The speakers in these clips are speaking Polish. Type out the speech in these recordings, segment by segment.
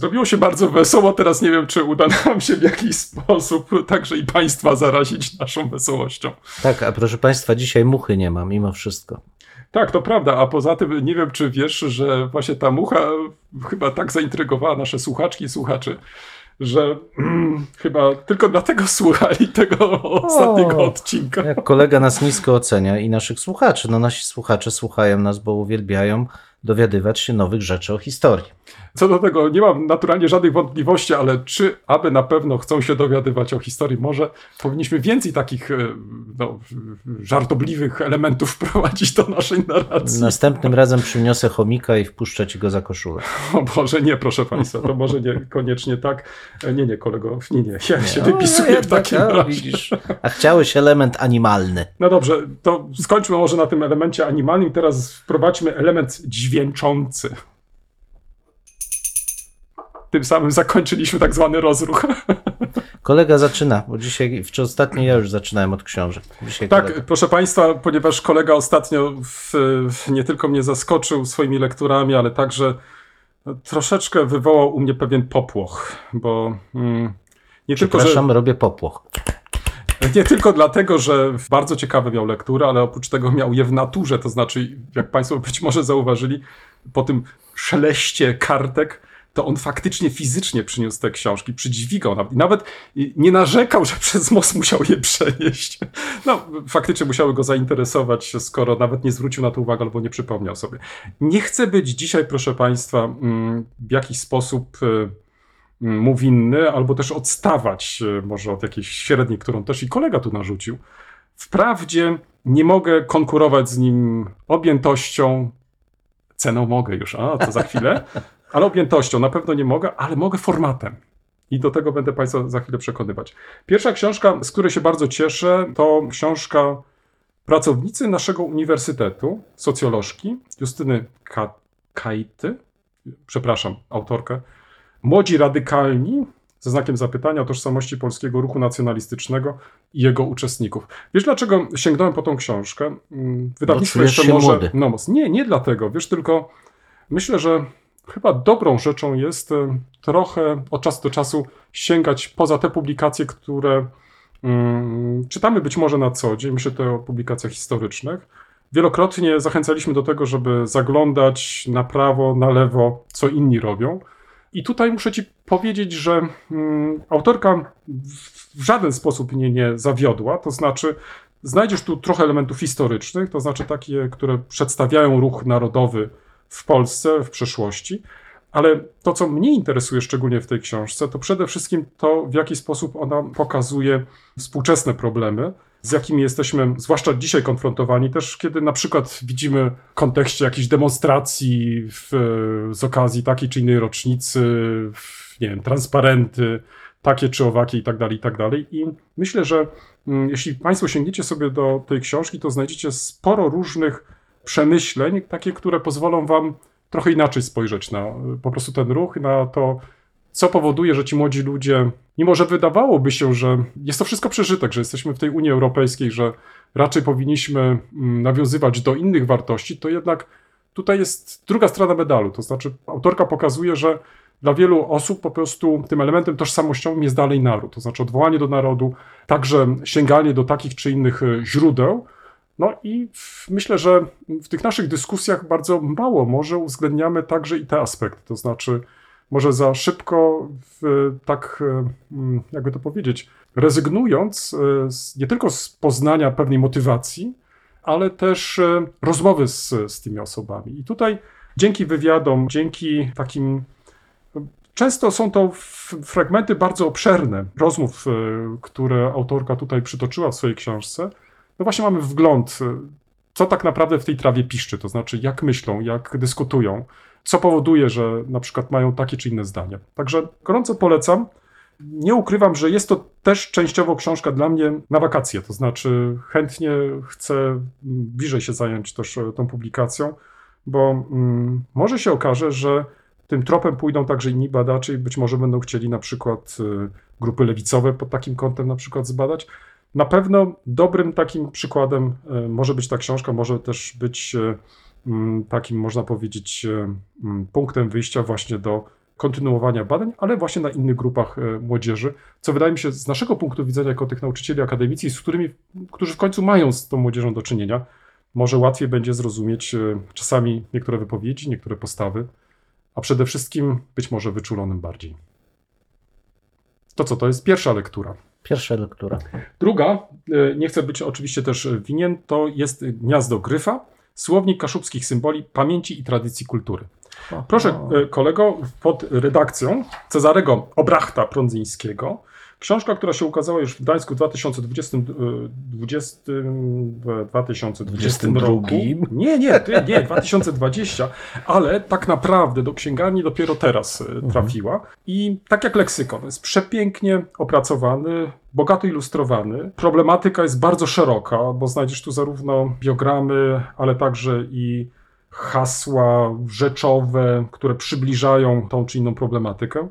Zrobiło się bardzo wesoło, teraz nie wiem, czy uda nam się w jakiś sposób także i Państwa zarazić naszą wesołością. Tak, a proszę Państwa, dzisiaj muchy nie ma, mimo wszystko. Tak, to prawda, a poza tym nie wiem, czy wiesz, że właśnie ta mucha chyba tak zaintrygowała nasze słuchaczki i słuchaczy, że mm, chyba tylko dlatego słuchali tego ostatniego O, odcinka. Jak kolega nas nisko ocenia i naszych słuchaczy. No nasi słuchacze słuchają nas, bo uwielbiają dowiadywać się nowych rzeczy o historii. Co do tego nie mam naturalnie żadnych wątpliwości, ale czy aby na pewno chcą się dowiadywać o historii, może powinniśmy więcej takich e, no, żartobliwych elementów wprowadzić do naszej narracji. Następnym razem przyniosę chomika i wpuszczę ci go za koszulę. O Boże, nie, proszę Państwa, to może nie koniecznie tak. E, Nie, nie, kolego, nie, nie, ja się O, wypisuję w takim a, razie. widzisz. A chciałeś element animalny. No dobrze, to skończmy może na tym elemencie animalnym, teraz wprowadźmy element dźwięczący. Tym samym zakończyliśmy tak zwany rozruch. Kolega zaczyna, bo dzisiaj, czy ostatnio ja już zaczynałem od książek. Dzisiaj Tak, kolega. proszę Państwa, ponieważ kolega ostatnio w, nie tylko mnie zaskoczył swoimi lekturami, ale także troszeczkę wywołał u mnie pewien popłoch, bo mm, nie tylko, że, robię popłoch. nie tylko dlatego, że bardzo ciekawe miał lekturę, ale oprócz tego miał je w naturze, to znaczy, jak Państwo być może zauważyli, po tym szeleście kartek, to on faktycznie fizycznie przyniósł te książki, przydźwigał nawet, i nawet nie narzekał, że przez most musiał je przenieść. No, faktycznie musiały go zainteresować, skoro nawet nie zwrócił na to uwagi albo nie przypomniał sobie. Nie chcę być dzisiaj, proszę Państwa, mm, w jakiś sposób y, mm, mu winny, albo też odstawać y, może od jakiejś średniej, którą też i kolega tu narzucił. Wprawdzie nie mogę konkurować z nim objętością, ceną mogę już, a to za chwilę, ale objętością na pewno nie mogę, ale mogę formatem. I do tego będę Państwa za chwilę przekonywać. Pierwsza książka, z której się bardzo cieszę, to książka pracownicy naszego uniwersytetu, socjolożki, Justyny Ka- Kajty, przepraszam, autorkę, Młodzi radykalni, ze znakiem zapytania o tożsamości polskiego ruchu nacjonalistycznego i jego uczestników. Wiesz, dlaczego sięgnąłem po tą książkę? Mm, Wydawnictwo czujesz jeszcze może. młody. Nomos. Nie, nie dlatego. Wiesz, tylko myślę, że chyba dobrą rzeczą jest e, trochę od czasu do czasu sięgać poza te publikacje, które mm, czytamy być może na co dzień. Myślę tutaj o publikacjach historycznych. Wielokrotnie zachęcaliśmy do tego, żeby zaglądać na prawo, na lewo, co inni robią. I tutaj muszę Ci powiedzieć, że mm, autorka w żaden sposób mnie nie zawiodła. To znaczy, znajdziesz tu trochę elementów historycznych, to znaczy takie, które przedstawiają ruch narodowy w Polsce w przeszłości. Ale to, co mnie interesuje szczególnie w tej książce, to przede wszystkim to, w jaki sposób ona pokazuje współczesne problemy, z jakimi jesteśmy, zwłaszcza dzisiaj, konfrontowani, też kiedy na przykład widzimy w kontekście jakichś demonstracji w, z okazji takiej czy innej rocznicy, w, nie wiem, transparenty, takie czy owakie i tak dalej, i tak dalej. I myślę, że mm, jeśli Państwo sięgniecie sobie do tej książki, to znajdziecie sporo różnych przemyśleń, takie, które pozwolą Wam trochę inaczej spojrzeć na po prostu ten ruch, na to, co powoduje, że ci młodzi ludzie, mimo że wydawałoby się, że jest to wszystko przeżytek, że jesteśmy w tej Unii Europejskiej, że raczej powinniśmy mm, nawiązywać do innych wartości, to jednak tutaj jest druga strona medalu. To znaczy, autorka pokazuje, że dla wielu osób po prostu tym elementem tożsamościowym jest dalej naród. To znaczy odwołanie do narodu, także sięganie do takich czy innych y, źródeł. No i myślę, że w tych naszych dyskusjach bardzo mało może uwzględniamy także i te aspekty. To znaczy, może za szybko, w, tak mm, jakby to powiedzieć, rezygnując e, z, nie tylko z poznania pewnej motywacji, ale też e, rozmowy z, z tymi osobami. I tutaj dzięki wywiadom, dzięki takim. Często są to fragmenty bardzo obszerne rozmów, e, które autorka tutaj przytoczyła w swojej książce. No właśnie mamy wgląd, e, co tak naprawdę w tej trawie piszczy, to znaczy jak myślą, jak dyskutują, co powoduje, że na przykład mają takie czy inne zdania. Także gorąco polecam. Nie ukrywam, że jest to też częściowo książka dla mnie na wakacje, to znaczy chętnie chcę bliżej się zająć też e, tą publikacją, bo mm, może się okaże, że tym tropem pójdą także inni badacze i być może będą chcieli na przykład e, grupy lewicowe pod takim kątem na przykład zbadać. Na pewno dobrym takim przykładem e, może być ta książka, może też być e, mm, takim, można powiedzieć, e, mm, punktem wyjścia właśnie do kontynuowania badań, ale właśnie na innych grupach młodzieży, co wydaje mi się z naszego punktu widzenia jako tych nauczycieli akademickich, z którymi, którzy w końcu mają z tą młodzieżą do czynienia, może łatwiej będzie zrozumieć czasami niektóre wypowiedzi, niektóre postawy, a przede wszystkim być może wyczulonym bardziej. To co, to jest pierwsza lektura. Pierwsza lektura. Druga, e, nie chcę być oczywiście też winien, to jest Gniazdo Gryfa, słownik kaszubskich symboli, pamięci i tradycji kultury. Proszę e, kolego, pod redakcją Cezarego Obrachta Prądzyńskiego, książka, która się ukazała już w Gdańsku w 2020, e, 20, w 2020 22. roku. Nie, nie, nie, 2020, ale tak naprawdę do księgarni dopiero teraz e, trafiła. I tak jak leksykon, jest przepięknie opracowany, bogato ilustrowany. Problematyka jest bardzo szeroka, bo znajdziesz tu zarówno biogramy, ale także i hasła rzeczowe, które przybliżają tą czy inną problematykę.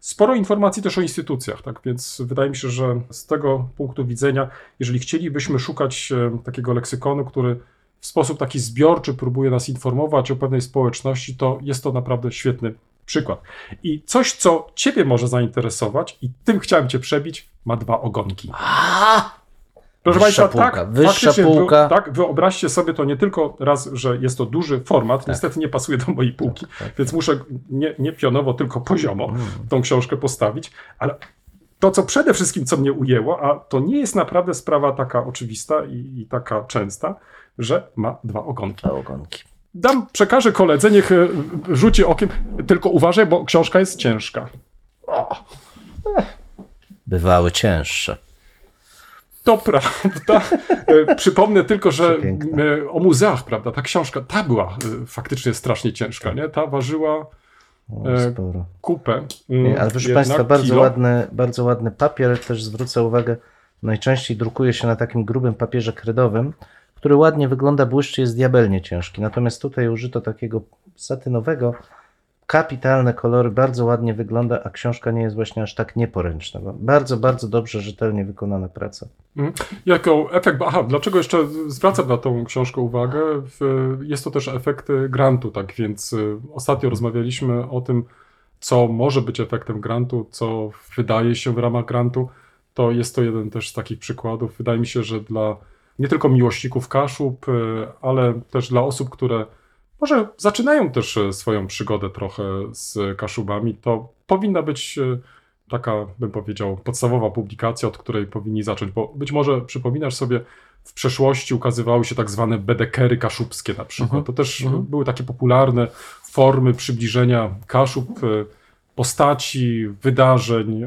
Sporo informacji też o instytucjach, tak więc wydaje mi się, że z tego punktu widzenia, jeżeli chcielibyśmy szukać e, takiego leksykonu, który w sposób taki zbiorczy próbuje nas informować o pewnej społeczności, to jest to naprawdę świetny przykład. I coś, co Ciebie może zainteresować, i tym chciałem Cię przebić, ma dwa ogonki. A! Proszę Wyższa Państwa, półka, tak, wyższa półka. Wy, tak, wyobraźcie sobie to nie tylko raz, że jest to duży format, niestety nie pasuje do mojej półki, tak. więc muszę nie, nie pionowo, tylko poziomo Mm. tą książkę postawić, ale to, co przede wszystkim, co mnie ujęło, a to nie jest naprawdę sprawa taka oczywista i, i taka częsta, że ma dwa ogonki. Dwa ogonki. Dam, przekażę koledze, niech e, rzuci okiem, tylko uważaj, bo książka jest ciężka. O, Bywały cięższe. To prawda. E, Przypomnę tylko, że e, o muzeach, prawda, ta książka, ta była e, faktycznie strasznie ciężka, nie? Ta ważyła sporo. kupę. mm, ale proszę Państwa, bardzo kilo. ładny, bardzo ładny papier. Też zwrócę uwagę, najczęściej drukuje się na takim grubym papierze kredowym, który ładnie wygląda, błyszczy, jest diabelnie ciężki. Natomiast tutaj użyto takiego satynowego, kapitalne kolory, bardzo ładnie wygląda, a książka nie jest właśnie aż tak nieporęczna. Bardzo, bardzo dobrze, rzetelnie wykonana praca. Jako efekt, aha, dlaczego jeszcze zwracam na tą książkę uwagę? Jest to też efekt e, grantu, tak więc y, ostatnio rozmawialiśmy o tym, co może być efektem grantu, co wydaje się w ramach grantu. To jest to jeden też z takich przykładów. Wydaje mi się, że dla nie tylko miłośników Kaszub, y, ale też dla osób, które może zaczynają też e, swoją przygodę trochę z Kaszubami, to powinna być e, taka, bym powiedział, podstawowa publikacja, od której powinni zacząć, bo być może przypominasz sobie, w przeszłości ukazywały się tak zwane bedekery kaszubskie na przykład. Mhm. To też Mhm. były takie popularne formy przybliżenia Kaszub, e, postaci, wydarzeń.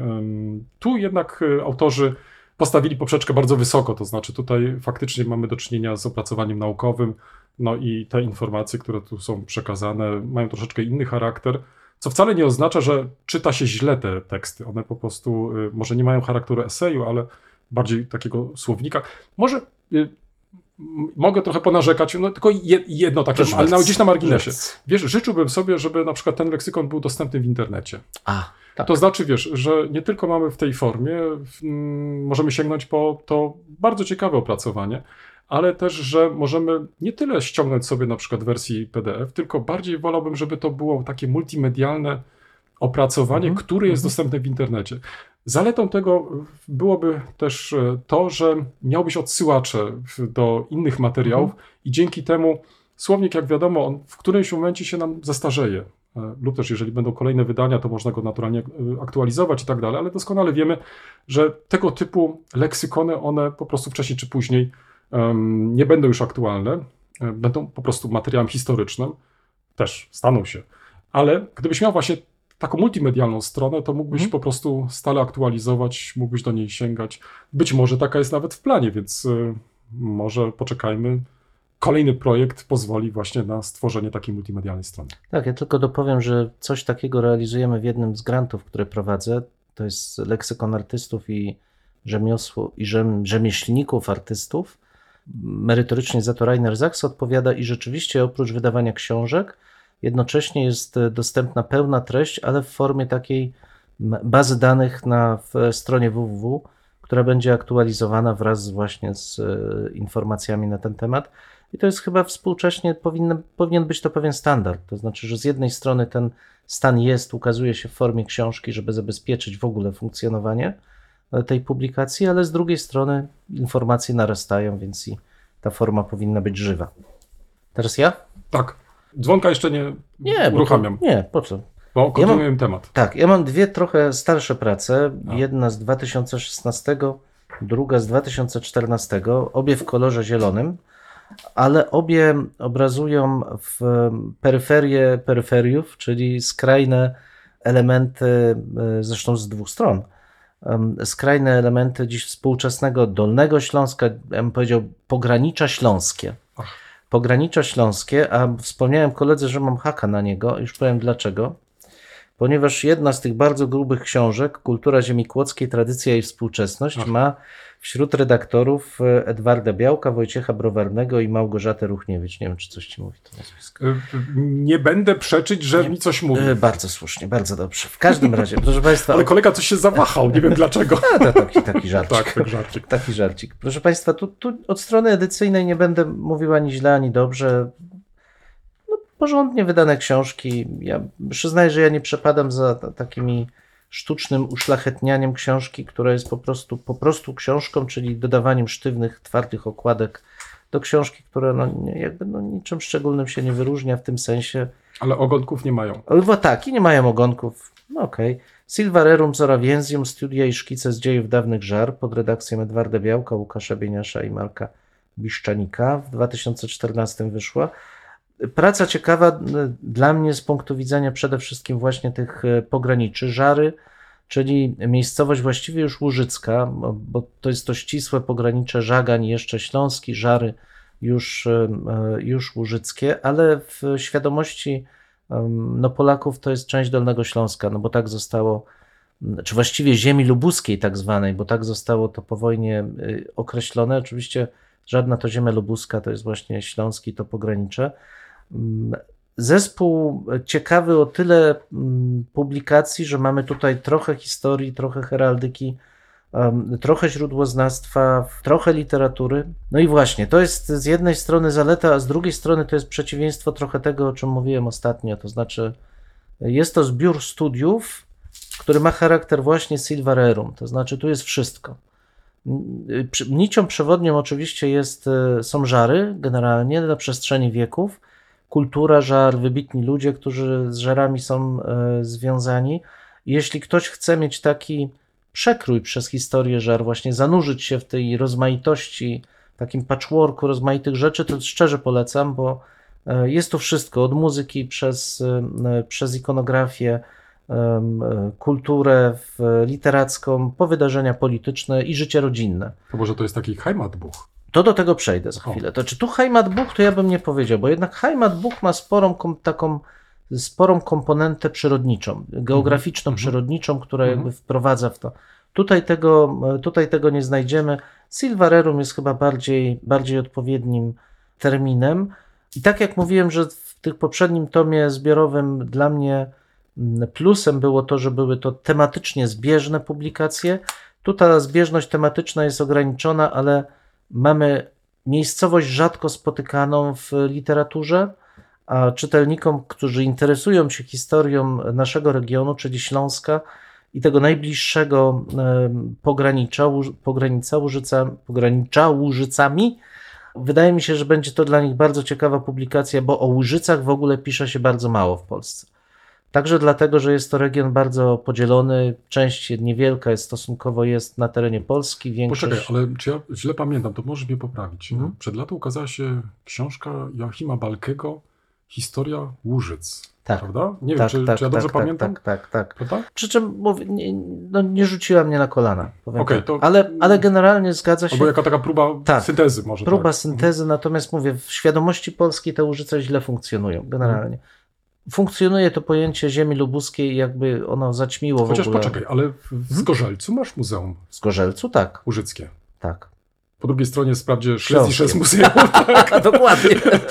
Tu jednak autorzy postawili poprzeczkę bardzo wysoko, to znaczy tutaj faktycznie mamy do czynienia z opracowaniem naukowym, no i te informacje, które tu są przekazane, mają troszeczkę inny charakter, co wcale nie oznacza, że czyta się źle te teksty. One po prostu y, może nie mają charakteru eseju, ale bardziej takiego słownika. Może y, m- mogę trochę ponarzekać, no tylko je- jedno takie, Proszę ale na, gdzieś na marginesie. Wiesz, życzyłbym sobie, żeby na przykład ten leksykon był dostępny w internecie. A, tak. To znaczy, wiesz, że nie tylko mamy w tej formie, w, mm, możemy sięgnąć po to bardzo ciekawe opracowanie, ale też, że możemy nie tyle ściągnąć sobie na przykład wersji PDF, tylko bardziej wolałbym, żeby to było takie multimedialne opracowanie, Mhm, które jest mhm. dostępne w internecie. Zaletą tego byłoby też e, to, że miałbyś odsyłacze do innych materiałów i dzięki temu słownik, jak wiadomo, on w którymś momencie się nam zestarzeje. E, Lub też, jeżeli będą kolejne wydania, to można go naturalnie e, aktualizować i tak dalej, ale doskonale wiemy, że tego typu leksykony, one po prostu wcześniej czy później nie będą już aktualne, e, będą po prostu materiałem historycznym. też staną się. Ale gdybyś miał właśnie taką multimedialną stronę, to mógłbyś Mhm. po prostu stale aktualizować, mógłbyś do niej sięgać. Być może taka jest nawet w planie, więc y, może poczekajmy. Kolejny projekt pozwoli właśnie na stworzenie takiej multimedialnej strony. Tak, ja tylko dopowiem, że coś takiego realizujemy w jednym z grantów, które prowadzę. To jest leksykon artystów i rzemiosło, i rzem, rzemieślników artystów. Merytorycznie za to Rainer Sachs odpowiada i rzeczywiście oprócz wydawania książek, jednocześnie jest e, dostępna pełna treść, ale w formie takiej bazy danych na stronie www, która będzie aktualizowana wraz właśnie z e, informacjami na ten temat. I to jest chyba współcześnie powinien, powinien być to pewien standard. To znaczy, że z jednej strony ten stan jest, ukazuje się w formie książki, żeby zabezpieczyć w ogóle funkcjonowanie tej publikacji, ale z drugiej strony informacje narastają, więc i ta forma powinna być żywa. Teraz ja? Tak. Dzwonka jeszcze nie, Nie, uruchamiam, nie, po co? bo kontynuujemy temat. Tak, ja mam dwie trochę starsze prace. A. Jedna z 2016, druga z 2014, obie w kolorze zielonym, ale obie obrazują w peryferię peryferiów, czyli skrajne elementy, e, zresztą z dwóch stron. Skrajne elementy dziś współczesnego Dolnego Śląska, ja bym powiedział pogranicza śląskie. Pogranicza śląskie, a wspomniałem koledze, że mam haka na niego, już powiem dlaczego ponieważ jedna z tych bardzo grubych książek, Kultura Ziemi Kłodzkiej, Tradycja i Współczesność, Ach. ma wśród redaktorów e, Edwarda Białka, Wojciecha Browarnego i Małgorzatę Ruchniewicz. Nie wiem, czy coś ci mówi to nazwisko. Y, Nie będę przeczyć, że mi coś mówi. E, Bardzo słusznie, bardzo dobrze. W każdym razie, proszę Państwa, Ale kolega coś się zawahał, nie wiem dlaczego. a, to taki, taki żarcik. Tak, tak żarcik. Taki żarcik. Proszę Państwa, tu, tu od strony edycyjnej nie będę mówił ani źle, ani dobrze. Porządnie wydane książki. Ja przyznaję, że ja nie przepadam za ta- takimi sztucznym uszlachetnianiem książki, która jest po prostu, po prostu książką, czyli dodawaniem sztywnych, twardych okładek do książki, która no, jakby no, niczym szczególnym się nie wyróżnia w tym sensie. Ale ogonków nie mają. Bo tak, i nie mają ogonków. No okej. Silva Rerum Zorawienzium, studia i szkice z dziejów dawnych żar pod redakcją Edwarda Białka, Łukasza Bieniasza i Marka Biszczanika w 2014 wyszła. Praca ciekawa dla mnie z punktu widzenia przede wszystkim właśnie tych y, pograniczy. Żary, czyli miejscowość właściwie już łużycka, bo- to jest to ścisłe pogranicze Żagań, jeszcze Śląski, Żary już, y, y, już łużyckie, ale w świadomości no Polaków to jest część Dolnego Śląska, no bo tak zostało, czy właściwie ziemi lubuskiej tak zwanej, bo tak zostało to po wojnie określone. Oczywiście żadna to ziemia lubuska, to jest właśnie śląski, to pogranicze. Zespół ciekawy o tyle mm, publikacji, że mamy tutaj trochę historii, trochę heraldyki, trochę źródłoznawstwa, trochę literatury. No i właśnie, to jest z jednej strony zaleta, a z drugiej strony to jest przeciwieństwo trochę tego, o czym mówiłem ostatnio. To znaczy, jest to zbiór studiów, który ma charakter właśnie Silva Rerum, to znaczy tu jest wszystko. Nicią przewodnią oczywiście jest, e, są żary generalnie na przestrzeni wieków, kultura żar, wybitni ludzie, którzy z żarami są e, związani. Jeśli ktoś chce mieć taki przekrój przez historię żar, właśnie zanurzyć się w tej rozmaitości, takim patchworku rozmaitych rzeczy, to szczerze polecam, bo e, jest to wszystko, od muzyki przez, e, przez ikonografię, kulturę literacką, po wydarzenia polityczne i życie rodzinne. To może to jest taki Heimatbuch. To do tego przejdę za O. chwilę. To czy tu Heimatbuch, to ja bym nie powiedział, bo jednak Heimatbuch ma sporą kom, taką sporą komponentę przyrodniczą, geograficzną Mhm. przyrodniczą, która Mhm. jakby wprowadza w to. Tutaj tego, tutaj tego nie znajdziemy. Silva Rerum jest chyba bardziej, bardziej odpowiednim terminem. I tak jak mówiłem, że w tym poprzednim tomie zbiorowym dla mnie mm, plusem było to, że były to tematycznie zbieżne publikacje. Tu ta zbieżność tematyczna jest ograniczona, ale mamy miejscowość rzadko spotykaną w literaturze, a czytelnikom, którzy interesują się historią naszego regionu, czyli Śląska i tego najbliższego pogranicza, pogranica, Łużyca, pogranicza Łużycami, wydaje mi się, że będzie to dla nich bardzo ciekawa publikacja, bo o Łużycach w ogóle pisze się bardzo mało w Polsce. Także dlatego, że jest to region bardzo podzielony, część niewielka jest stosunkowo jest na terenie Polski, większość... Poczekaj, ale czy ja źle pamiętam, to możesz mnie poprawić. Mhm. Przed laty ukazała się książka Joachima Balkego Historia Łużyc, Tak. prawda? Nie tak, wiem, czy, tak, czy ja dobrze tak, tak, pamiętam? Tak, tak, tak. Prawda? Przy czym mówię, nie, no, nie rzuciła mnie na kolana. tak. to- ale, ale generalnie zgadza się. Albo jaka taka próba Tak. syntezy może. Próba tak. syntezy, natomiast mówię, w świadomości polskiej te łużyce źle funkcjonują, generalnie. Funkcjonuje to pojęcie ziemi lubuskiej, jakby ono zaćmiło Chociaż w ogóle. poczekaj, ale w, w Zgorzelcu masz muzeum Z Gorzelcu tak, łużyckie. tak. Po drugiej stronie sprawdzie Śląskie. Szlezisches Muzeum, tak. Dokładnie.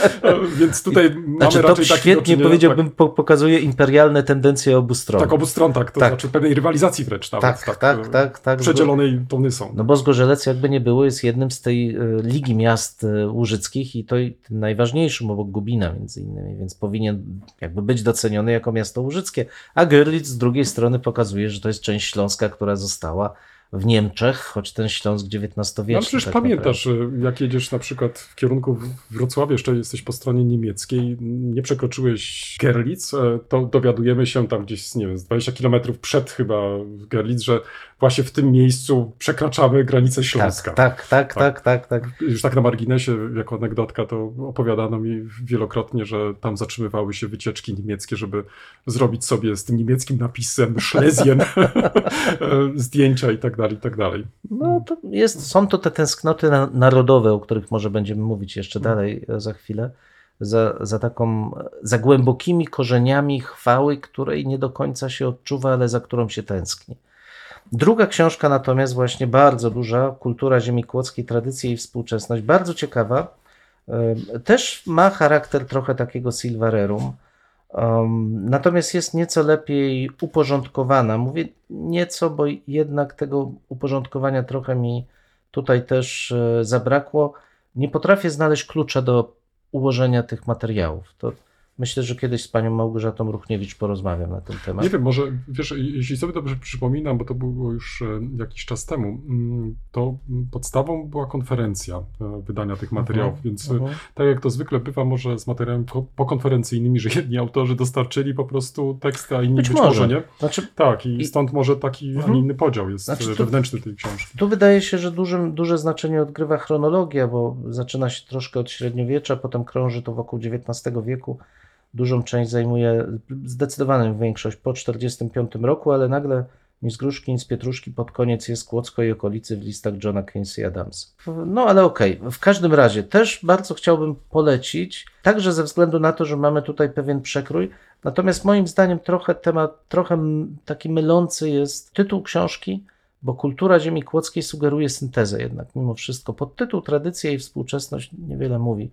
więc tutaj mamy Znaczy, to raczej taki do świetnie czynienia, powiedziałbym, po, pokazuje imperialne tendencje obu stron. Tak, tak obu stron, tak. To Tak. znaczy pewnej rywalizacji wręcz nawet. tak, tak, e, tak, tak. Przedzielonej tony są. No bo Zgorzelec jakby nie było jest jednym z tej e, Ligi Miast e, Łużyckich i to i najważniejszym obok Gubina między innymi, więc powinien jakby być doceniony jako miasto łużyckie. A Görlitz z drugiej strony pokazuje, że to jest część Śląska, która została w Niemczech, choć ten Śląsk XIX-wieczny. No, ale przecież tak pamiętasz, że jak jedziesz na przykład w kierunku Wrocławia, jeszcze jesteś po stronie niemieckiej, nie przekroczyłeś Gerlitz, e, to dowiadujemy się tam gdzieś, nie wiem, z 20 kilometrów przed chyba Gerlitz, że właśnie w tym miejscu przekraczamy granicę Śląska. Tak, tak, tak, tak, tak, tak. Już tak na marginesie, jako anegdotka, to opowiadano mi wielokrotnie, że tam zatrzymywały się wycieczki niemieckie, żeby zrobić sobie z tym niemieckim napisem Schlesien zdjęcia i tak dalej, i tak dalej. No to jest, są to te tęsknoty na, narodowe, o których może będziemy mówić jeszcze dalej e, za chwilę, za, za taką, za głębokimi korzeniami chwały, której nie do końca się odczuwa, ale za którą się tęskni. Druga książka natomiast właśnie bardzo duża, Kultura ziemi kłodzkiej, tradycje i współczesność, bardzo ciekawa, e, też ma charakter trochę takiego silvarerum, Um, natomiast jest nieco lepiej uporządkowana. Mówię nieco, bo jednak tego uporządkowania trochę mi tutaj też e, zabrakło. Nie potrafię znaleźć klucza do ułożenia tych materiałów. To myślę, że kiedyś z panią Małgorzatą Ruchniewicz porozmawiam na ten temat. Nie wiem, może wiesz, jeśli sobie dobrze przypominam, bo to było już e, jakiś czas temu, mm, to podstawą była konferencja e, wydania tych materiałów, Mhm, więc e, mhm. tak jak to zwykle bywa, może z materiałami po- pokonferencyjnymi, że jedni autorzy dostarczyli po prostu teksty, a inni Być być, może. nie. Znaczy, Tak, i I- stąd może taki, a Mhm. nie inny podział jest Znaczy wewnętrzny tej książki. Tu wydaje się, że dużym, duże znaczenie odgrywa chronologia, bo zaczyna się troszkę od średniowiecza, potem krąży to wokół XIX wieku. Dużą część zajmuje, zdecydowaną większość po 1945 roku, ale nagle ni z gruszki, z pietruszki pod koniec jest Kłodzko i okolicy w listach Johna Quincy Adams. No ale okej, w każdym razie też bardzo chciałbym polecić, także ze względu na to, że mamy tutaj pewien przekrój, natomiast moim zdaniem trochę temat, trochę taki mylący jest tytuł książki, bo kultura ziemi kłodzkiej sugeruje syntezę jednak mimo wszystko. Podtytuł Tradycja i współczesność niewiele mówi.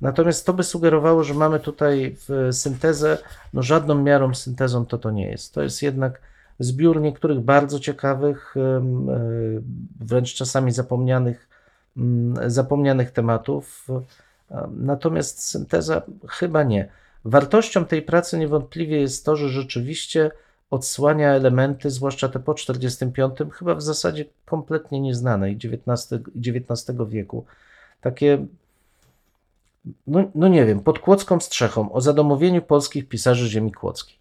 Natomiast to by sugerowało, że mamy tutaj syntezę, no żadną miarą syntezą to to nie jest. To jest jednak zbiór niektórych bardzo ciekawych, e, wręcz czasami zapomnianych, mm, zapomnianych tematów. Em, Natomiast synteza chyba nie. Wartością tej pracy niewątpliwie jest to, że rzeczywiście odsłania elementy, zwłaszcza te po 45, chyba w zasadzie kompletnie nieznanej XIX, XIX wieku. Takie, no, no nie wiem, pod kłodzką strzechą o zadomowieniu polskich pisarzy ziemi kłodzkiej.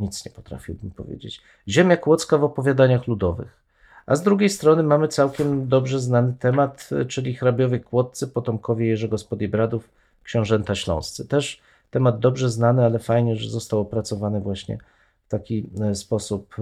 Nic nie potrafiłbym powiedzieć. Ziemia kłodzka w opowiadaniach ludowych. A z drugiej strony mamy całkiem dobrze znany temat, e, czyli hrabiowie kłodcy, potomkowie Jerzego z Podjebradów, książęta śląscy. Też temat dobrze znany, ale fajnie, że został opracowany właśnie w taki e, sposób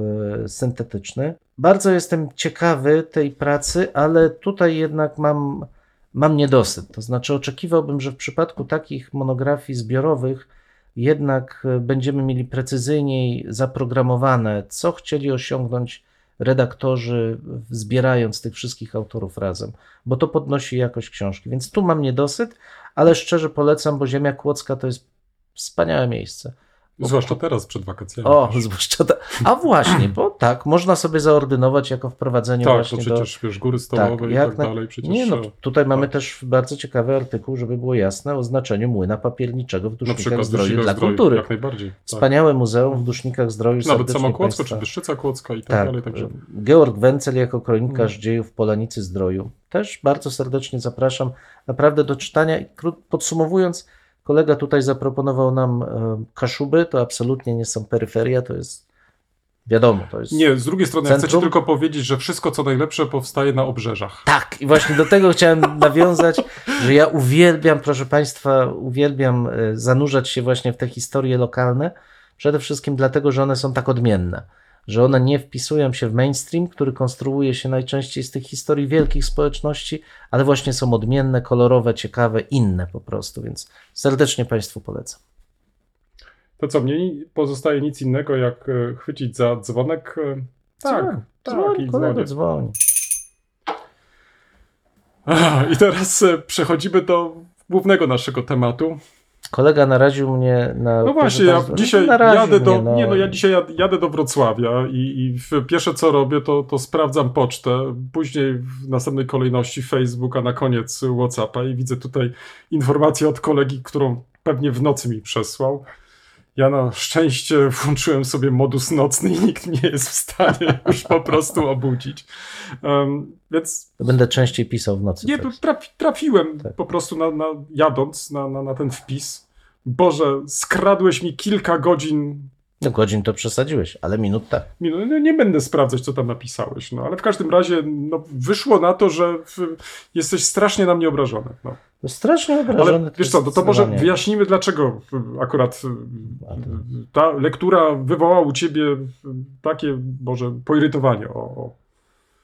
e, syntetyczny. Bardzo jestem ciekawy tej pracy, ale tutaj jednak mam, mam niedosyt. To znaczy, oczekiwałbym, że w przypadku takich monografii zbiorowych jednak e, będziemy mieli precyzyjniej zaprogramowane, co chcieli osiągnąć redaktorzy, zbierając tych wszystkich autorów razem, bo to podnosi jakość książki. Więc tu mam niedosyt, ale szczerze polecam, bo Ziemia Kłodzka to jest wspaniałe miejsce. Zwłaszcza teraz przed wakacjami. O, też. zwłaszcza ta... A właśnie, bo tak, można sobie zaordynować jako wprowadzenie tak, to właśnie przecież wiesz, góry do... stołowe i tak na- dalej. Przecież, Nie, no, e, tutaj mamy tak. też bardzo ciekawy artykuł, żeby było jasne, o znaczeniu młyna papierniczego w Dusznikach Zdroju dla Zdroju, kultury. Jak najbardziej. Tak. Wspaniałe muzeum w Dusznikach Zdroju. Nawet samo Kłodzko, państwa- czy Byszczyca Kłodzka i tak, tak, dalej. Także Georg Wencel jako kronikarz Mm. dziejów Polanicy Zdroju. Też bardzo serdecznie zapraszam naprawdę do czytania. I Podsumowując, kolega tutaj zaproponował nam e, Kaszuby, to absolutnie nie są peryferia, to jest Wiadomo, to jest... Nie, z drugiej strony ja chcę ci Centrum? tylko powiedzieć, że wszystko co najlepsze powstaje na obrzeżach. Tak, i właśnie do tego chciałem nawiązać, że ja uwielbiam, proszę Państwa, uwielbiam e, zanurzać się właśnie w te historie lokalne, przede wszystkim dlatego, że one są tak odmienne, że one nie wpisują się w mainstream, który konstruuje się najczęściej z tych historii wielkich społeczności, ale właśnie są odmienne, kolorowe, ciekawe, inne po prostu, więc serdecznie Państwu polecam. To co, mnie nie pozostaje nic innego jak e, chwycić za dzwonek. e, Tak, Dzwoń, tak, dzwoń, i dzwoni. Ach, I teraz e, przechodzimy do głównego naszego tematu. Kolega naraził mnie na... No właśnie, ja dzisiaj naraził jadę do. mnie, no. Nie no, ja dzisiaj jad- jadę do Wrocławia i, i pierwsze co robię, to, to sprawdzam pocztę, później w następnej kolejności Facebook, a na koniec Whatsappa i widzę tutaj informację od kolegi, którą pewnie w nocy mi przesłał. Ja na szczęście włączyłem sobie modus nocny i nikt nie jest w stanie już po prostu obudzić. Um, więc To Będę częściej pisał w nocy. nie, trafiłem Tak. po prostu na, na, jadąc na, na, na ten wpis. Boże, skradłeś mi kilka godzin. No godzin to przesadziłeś, ale minut tak. No, nie będę sprawdzać, co tam napisałeś, no ale w każdym razie no, wyszło na to, że w, jesteś strasznie na mnie obrażony. No. No strasznie obrażony. Ale wiesz co, no to może wyjaśnijmy, dlaczego y, akurat y, to- ta lektura wywołała u ciebie y, takie, może, poirytowanie. O, o.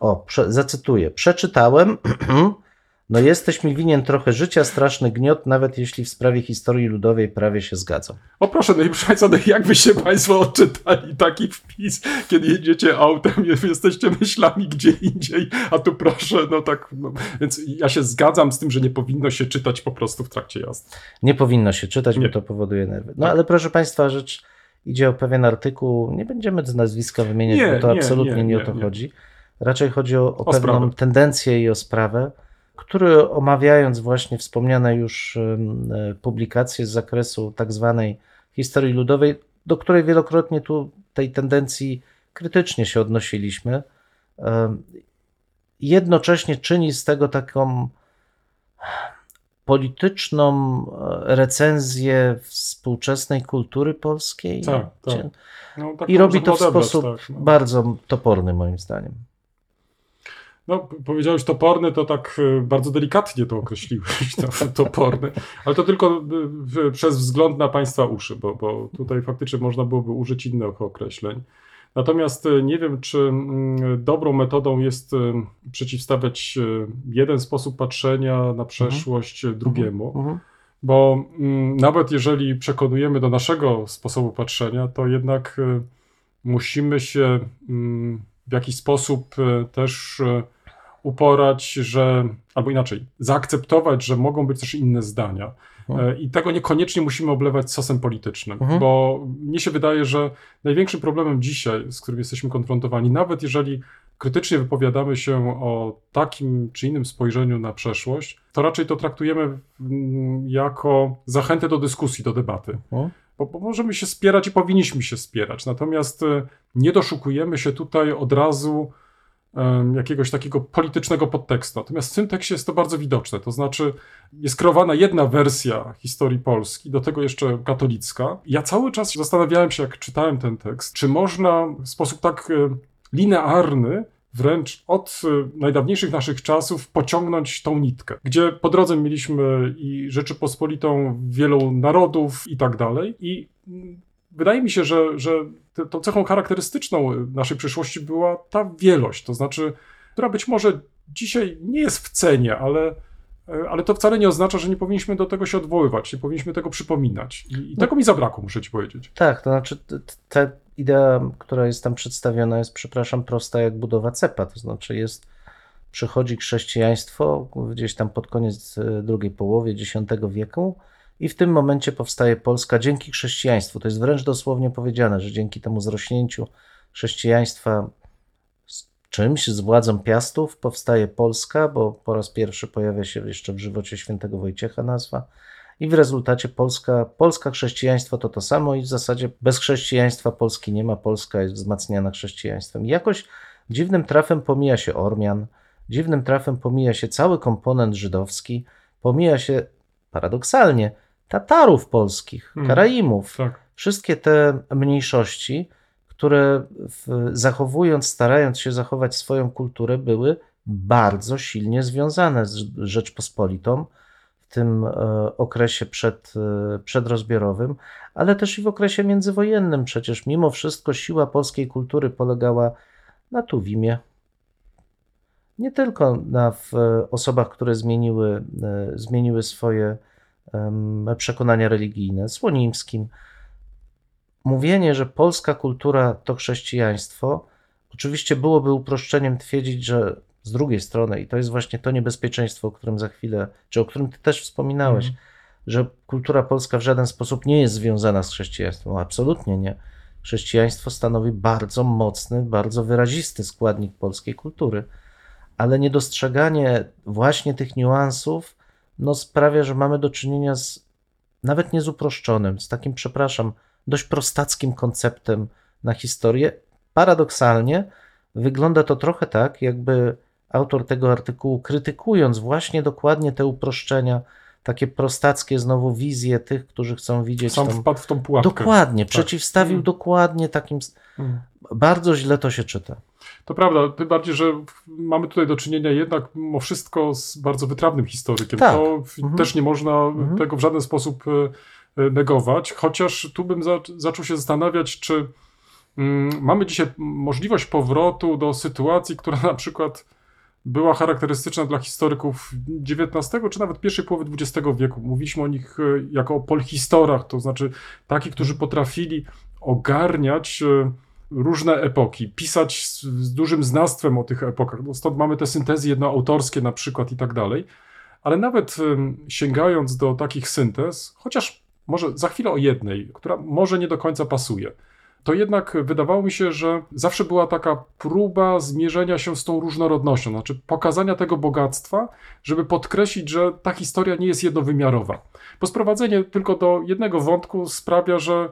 O, prze, zacytuję. Przeczytałem. No jesteś mi winien trochę życia, straszny gniot, nawet jeśli w sprawie historii ludowej prawie się zgadzam. o proszę, no i proszę Państwa, no jakby się Państwo odczytali taki wpis, kiedy jedziecie autem, jesteście myślami gdzie indziej, a tu proszę, no tak, no, więc ja się zgadzam z tym, że nie powinno się czytać po prostu w trakcie jazdy. Nie powinno się czytać, Nie. bo to powoduje nerwy. No Tak. ale proszę Państwa, rzecz idzie o pewien artykuł. Nie będziemy z nazwiska wymieniać, Nie, bo to nie, absolutnie nie, o to chodzi. Raczej chodzi o, o, O pewną sprawę. tendencję i o sprawę, który omawiając właśnie wspomniane już e, publikacje z zakresu tak zwanej historii ludowej, do której wielokrotnie tu tej tendencji krytycznie się odnosiliśmy, jednocześnie czyni z tego taką polityczną e, recenzję współczesnej kultury polskiej. Tak, tak. No, I robi to w sposób tak, no. bardzo toporny, moim zdaniem. No, powiedziałeś toporny, to tak y, bardzo delikatnie to określiłeś, to, toporny, ale to tylko w, przez wzgląd na Państwa uszy, bo, bo tutaj faktycznie można byłoby użyć innych określeń. Natomiast y, nie wiem, czy mm, dobrą metodą jest przeciwstawiać jeden sposób patrzenia na przeszłość y, drugiemu, Mhm. bo mm, nawet jeżeli przekonujemy do naszego sposobu patrzenia, to jednak y, musimy się mm, w jakiś sposób y, też uporać, że, albo inaczej, zaakceptować, że mogą być też inne zdania. Mhm. E, I tego niekoniecznie musimy oblewać sosem politycznym, Mhm. bo mnie się wydaje, że największym problemem dzisiaj, z którym jesteśmy konfrontowani, nawet jeżeli krytycznie wypowiadamy się o takim czy innym spojrzeniu na przeszłość, to raczej to traktujemy mm, jako zachętę do dyskusji, do debaty. Mhm. Bo, bo możemy się spierać i powinniśmy się spierać, natomiast e, nie doszukujemy się tutaj od razu jakiegoś takiego politycznego podtekstu. Natomiast w tym tekście jest to bardzo widoczne. To znaczy, jest kreowana jedna wersja historii Polski, do tego jeszcze katolicka. Ja cały czas zastanawiałem się, jak czytałem ten tekst, czy można w sposób tak e, linearny, wręcz od e, najdawniejszych naszych czasów, pociągnąć tą nitkę, gdzie po drodze mieliśmy i Rzeczypospolitą wielu narodów i tak dalej. I wydaje mi się, że, że tą cechą charakterystyczną naszej przyszłości była ta wielość, to znaczy, która być może dzisiaj nie jest w cenie, ale, e, ale to wcale nie oznacza, że nie powinniśmy do tego się odwoływać, nie powinniśmy tego przypominać. I, i tego mi zabrakło, muszę ci powiedzieć. Tak, to znaczy ta idea, która jest tam przedstawiona, jest, przepraszam, prosta jak budowa cepa. To znaczy jest, przychodzi chrześcijaństwo gdzieś tam pod koniec e, drugiej połowy X wieku i w tym momencie powstaje Polska dzięki chrześcijaństwu. To jest wręcz dosłownie powiedziane, że dzięki temu zrośnięciu chrześcijaństwa z czymś, z władzą Piastów powstaje Polska, bo po raz pierwszy pojawia się jeszcze w żywocie świętego Wojciecha nazwa. I w rezultacie Polska, Polska chrześcijaństwo to to samo i w zasadzie bez chrześcijaństwa Polski nie ma. Polska jest wzmacniana chrześcijaństwem. I jakoś dziwnym trafem pomija się Ormian, dziwnym trafem pomija się cały komponent żydowski, pomija się paradoksalnie Tatarów polskich, Hmm. Karaimów, Tak. wszystkie te mniejszości, które w, zachowując, starając się zachować swoją kulturę, były bardzo silnie związane z Rzeczpospolitą w tym e, okresie przed, e, przedrozbiorowym, ale też i w okresie międzywojennym. Przecież mimo wszystko siła polskiej kultury polegała na Tuwimie. Nie tylko na w osobach, które zmieniły, e, zmieniły swoje przekonania religijne, Słonimskim. Mówienie, że polska kultura to chrześcijaństwo, oczywiście byłoby uproszczeniem twierdzić, że z drugiej strony, i to jest właśnie to niebezpieczeństwo, o którym za chwilę, czy o którym ty też wspominałeś, Mhm. że kultura polska w żaden sposób nie jest związana z chrześcijaństwem. Absolutnie nie. Chrześcijaństwo stanowi bardzo mocny, bardzo wyrazisty składnik polskiej kultury, ale niedostrzeganie właśnie tych niuansów no, sprawia, że mamy do czynienia z nawet nie z uproszczonym, z takim, przepraszam, dość prostackim konceptem na historię. Paradoksalnie wygląda to trochę tak, jakby autor tego artykułu, krytykując właśnie dokładnie te uproszczenia, takie prostackie znowu wizje tych, którzy chcą widzieć Sam tą... wpadł w tą pułapkę. Dokładnie, przeciwstawił Mm. dokładnie takim. Mm. Bardzo źle to się czyta. To prawda, tym bardziej, że mamy tutaj do czynienia jednak mimo wszystko z bardzo wytrawnym historykiem. Tak. To Mhm. też nie można Mhm. tego w żaden sposób e, e, negować, chociaż tu bym za, zaczął się zastanawiać, czy mm, mamy dzisiaj możliwość powrotu do sytuacji, która na przykład była charakterystyczna dla historyków XIX czy nawet pierwszej połowy XX wieku. Mówiliśmy o nich e, jako o polhistorach, to znaczy takich, którzy potrafili ogarniać e, różne epoki, pisać z, z dużym znawstwem o tych epokach. No stąd mamy te syntezy jednoautorskie na przykład i tak dalej. Ale nawet em, sięgając do takich syntez, chociaż może za chwilę o jednej, która może nie do końca pasuje, to jednak wydawało mi się, że zawsze była taka próba zmierzenia się z tą różnorodnością, znaczy pokazania tego bogactwa, żeby podkreślić, że ta historia nie jest jednowymiarowa. Bo sprowadzenie tylko do jednego wątku sprawia, że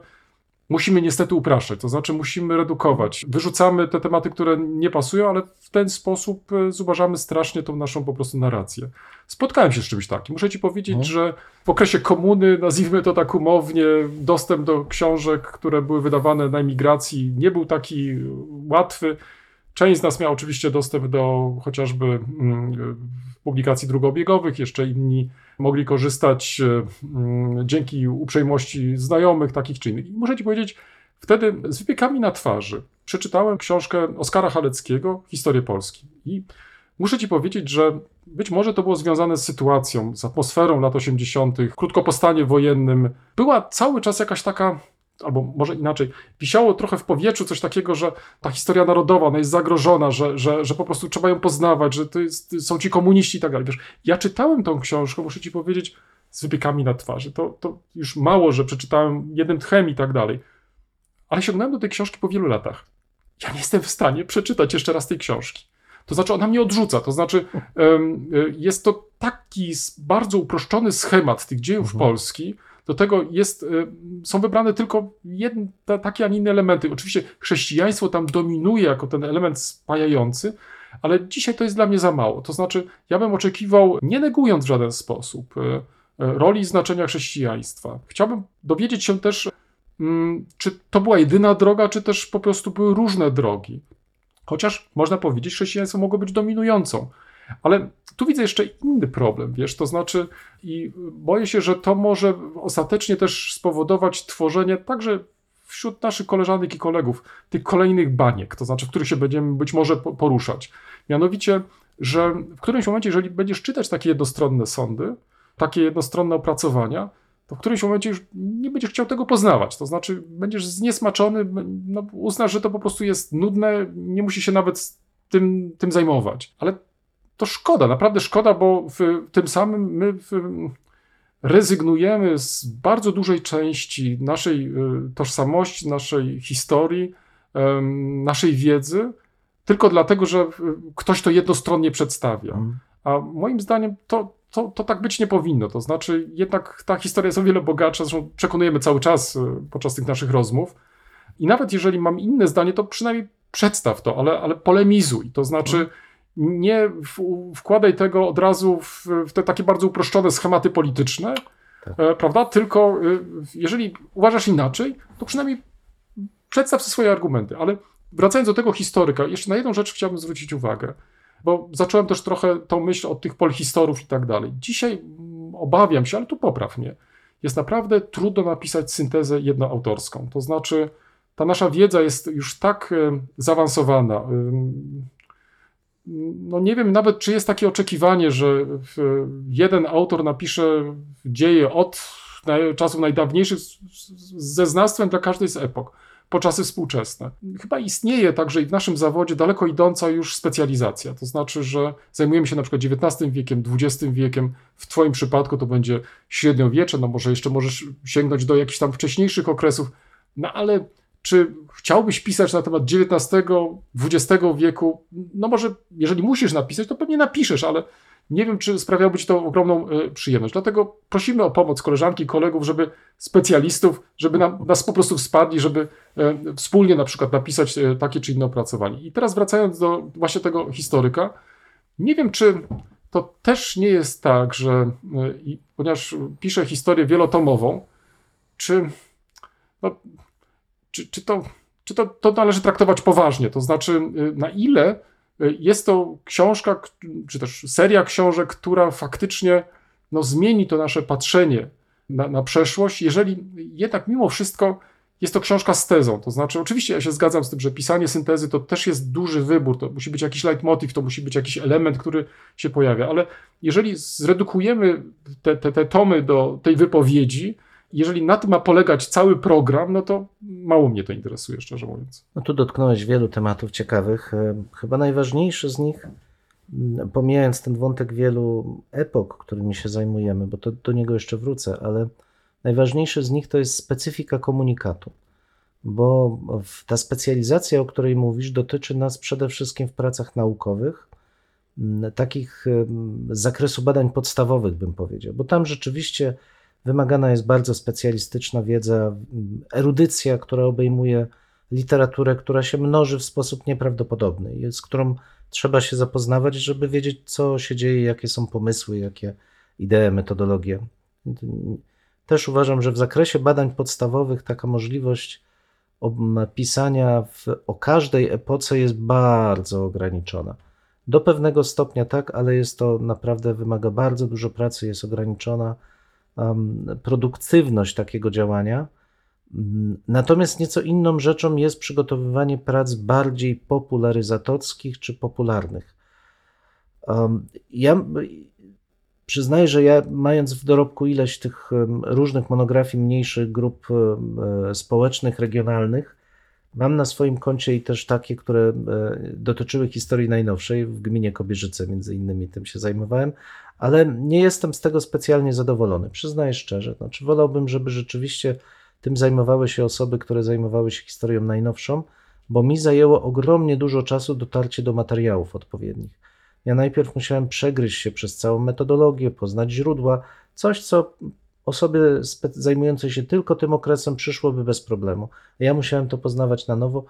musimy niestety upraszczać, to znaczy musimy redukować. Wyrzucamy te tematy, które nie pasują, ale w ten sposób e, zubażamy strasznie tą naszą po prostu narrację. Spotkałem się z czymś takim. Muszę ci powiedzieć, Mhm. że w okresie komuny, nazwijmy to tak umownie, dostęp do książek, które były wydawane na emigracji, nie był taki łatwy. Część z nas miała oczywiście dostęp do chociażby mm, publikacji drugobiegowych, jeszcze inni mogli korzystać e, mm, dzięki uprzejmości znajomych, takich czy innych. I muszę ci powiedzieć, wtedy z wypiekami na twarzy przeczytałem książkę Oskara Haleckiego, Historię Polski. I muszę ci powiedzieć, że być może to było związane z sytuacją, z atmosferą lat 80., krótko po stanie wojennym. Była cały czas jakaś taka albo może inaczej, wisiało trochę w powietrzu coś takiego, że ta historia narodowa, ona jest zagrożona, że, że, że po prostu trzeba ją poznawać, że to jest, są ci komuniści i tak dalej. Wiesz, ja czytałem tą książkę, muszę ci powiedzieć, z wypiekami na twarzy. To, to już mało, że przeczytałem jednym tchem i tak dalej. Ale sięgnąłem do tej książki po wielu latach. Ja nie jestem w stanie przeczytać jeszcze raz tej książki. To znaczy, ona mnie odrzuca. To znaczy, y, jest to taki bardzo uproszczony schemat tych dziejów Mhm. Polski. Do tego jest, y, są wybrane tylko jedne, ta- takie, a nie inne elementy. Oczywiście chrześcijaństwo tam dominuje jako ten element spajający, ale dzisiaj to jest dla mnie za mało. To znaczy, ja bym oczekiwał, nie negując w żaden sposób y, y, roli i znaczenia chrześcijaństwa, chciałbym dowiedzieć się też, mm, czy to była jedyna droga, czy też po prostu były różne drogi. Chociaż można powiedzieć, chrześcijaństwo mogło być dominującą. Ale tu widzę jeszcze inny problem, wiesz, to znaczy, i boję się, że to może ostatecznie też spowodować tworzenie także wśród naszych koleżanek i kolegów tych kolejnych baniek, to znaczy, w których się będziemy być może po- poruszać. Mianowicie, że w którymś momencie, jeżeli będziesz czytać takie jednostronne sądy, takie jednostronne opracowania, to w którymś momencie już nie będziesz chciał tego poznawać. To znaczy, będziesz zniesmaczony, no, uznasz, że to po prostu jest nudne, nie musi się nawet tym, tym zajmować. Ale to szkoda, naprawdę szkoda, bo w tym samym my w, rezygnujemy z bardzo dużej części naszej y, tożsamości, naszej historii, naszej wiedzy, tylko dlatego, że ktoś to jednostronnie przedstawia. Mhm. A moim zdaniem to, to, to tak być nie powinno. To znaczy, jednak ta historia jest o wiele bogatsza, zresztą przekonujemy cały czas y, podczas tych naszych rozmów. I nawet jeżeli mam inne zdanie, to przynajmniej przedstaw to, ale, ale polemizuj. To znaczy, nie wkładaj tego od razu w, te takie bardzo uproszczone schematy polityczne, Tak. e, prawda? Tylko y, jeżeli uważasz inaczej, to przynajmniej przedstaw swoje argumenty, ale wracając do tego historyka, jeszcze na jedną rzecz chciałbym zwrócić uwagę, bo zacząłem też trochę tą myśl od tych polhistorów i tak dalej. Dzisiaj mm, obawiam się, ale tu popraw mnie, jest naprawdę trudno napisać syntezę jednoautorską. To znaczy, ta nasza wiedza jest już tak e, zaawansowana. No nie wiem nawet, czy jest takie oczekiwanie, że jeden autor napisze dzieje od czasów najdawniejszych ze znawstwem dla każdej z epok po czasy współczesne. Chyba istnieje także i w naszym zawodzie daleko idąca już specjalizacja. To znaczy, że zajmujemy się na przykład XIX wiekiem, XX wiekiem. W Twoim przypadku to będzie średniowiecze, no może jeszcze możesz sięgnąć do jakichś tam wcześniejszych okresów. No ale czy chciałbyś pisać na temat XIX, XX wieku? No może, jeżeli musisz napisać, to pewnie napiszesz, ale nie wiem, czy sprawiałoby Ci to ogromną e, przyjemność. Dlatego prosimy o pomoc koleżanki, kolegów, żeby specjalistów, żeby nam, nas po prostu wsparli, żeby e, wspólnie na przykład napisać e, takie czy inne opracowanie. I teraz wracając do właśnie tego historyka, nie wiem, czy to też nie jest tak, że ponieważ piszę historię wielotomową, czy, no, czy, czy, to, czy to, to należy traktować poważnie? To znaczy, y, na ile y, jest to książka, czy też seria książek, która faktycznie no, zmieni to nasze patrzenie na, na przeszłość, jeżeli jednak mimo wszystko jest to książka z tezą. To znaczy, oczywiście ja się zgadzam z tym, że pisanie syntezy to też jest duży wybór, to musi być jakiś leitmotiv, to musi być jakiś element, który się pojawia, ale jeżeli zredukujemy te, te, te tomy do tej wypowiedzi, jeżeli na tym ma polegać cały program, no to mało mnie to interesuje, szczerze mówiąc. No tu dotknąłeś wielu tematów ciekawych. E, Chyba najważniejszy z nich, pomijając ten wątek wielu epok, którymi się zajmujemy, bo to, do niego jeszcze wrócę, ale najważniejszy z nich to jest specyfika komunikatu. Bo ta specjalizacja, o której mówisz, dotyczy nas przede wszystkim w pracach naukowych, takich z zakresu badań podstawowych, bym powiedział, bo tam rzeczywiście wymagana jest bardzo specjalistyczna wiedza, erudycja, która obejmuje literaturę, która się mnoży w sposób nieprawdopodobny z którą trzeba się zapoznawać, żeby wiedzieć, co się dzieje, jakie są pomysły, jakie idee, metodologie. Też uważam, że w zakresie badań podstawowych taka możliwość pisania w, o każdej epoce jest bardzo ograniczona. Do pewnego stopnia tak, ale jest to naprawdę wymaga bardzo dużo pracy, jest ograniczona produktywność takiego działania. Mm, Natomiast nieco inną rzeczą jest przygotowywanie prac bardziej popularyzatorskich czy popularnych. Ja przyznaję, że ja, mając w dorobku ileś tych różnych monografii mniejszych grup e, społecznych, regionalnych, mam na swoim koncie i też takie, które e, dotyczyły historii najnowszej. W gminie Kobierzyce, między innymi, tym się zajmowałem, ale nie jestem z tego specjalnie zadowolony. Przyznaję szczerze. Znaczy, wolałbym, żeby rzeczywiście tym zajmowały się osoby, które zajmowały się historią najnowszą, bo mi zajęło ogromnie dużo czasu dotarcie do materiałów odpowiednich. Ja najpierw musiałem przegryźć się przez całą metodologię, poznać źródła, coś, co osobie spe- zajmującej się tylko tym okresem przyszłoby bez problemu. Ja musiałem to poznawać na nowo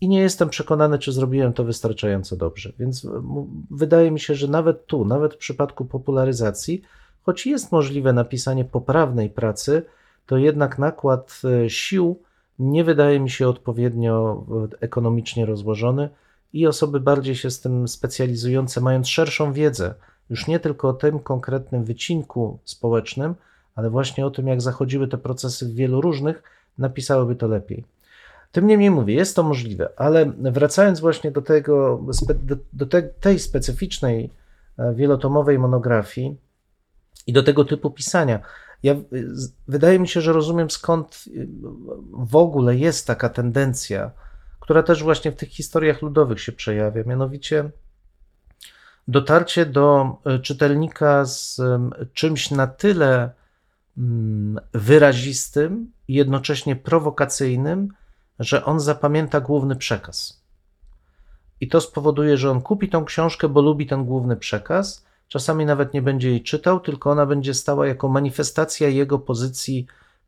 i nie jestem przekonany, czy zrobiłem to wystarczająco dobrze. Więc m- wydaje mi się, że nawet tu, nawet w przypadku popularyzacji, choć jest możliwe napisanie poprawnej pracy, to jednak nakład e, sił nie wydaje mi się odpowiednio e, ekonomicznie rozłożony i osoby bardziej się z tym specjalizujące, mając szerszą wiedzę, już nie tylko o tym konkretnym wycinku społecznym, ale właśnie o tym, jak zachodziły te procesy w wielu różnych, napisałyby to lepiej. Tym niemniej mówię, jest to możliwe, ale wracając właśnie do, tego, do, do te, tej specyficznej, e, wielotomowej monografii i do tego typu pisania, ja, z- wydaje mi się, że rozumiem skąd y, w ogóle jest taka tendencja, która też właśnie w tych historiach ludowych się przejawia, mianowicie dotarcie do czytelnika z ym, czymś na tyle wyrazistym i jednocześnie prowokacyjnym, że on zapamięta główny przekaz. I to spowoduje, że on kupi tą książkę, bo lubi ten główny przekaz. Czasami nawet nie będzie jej czytał, tylko ona będzie stała jako manifestacja jego pozycji,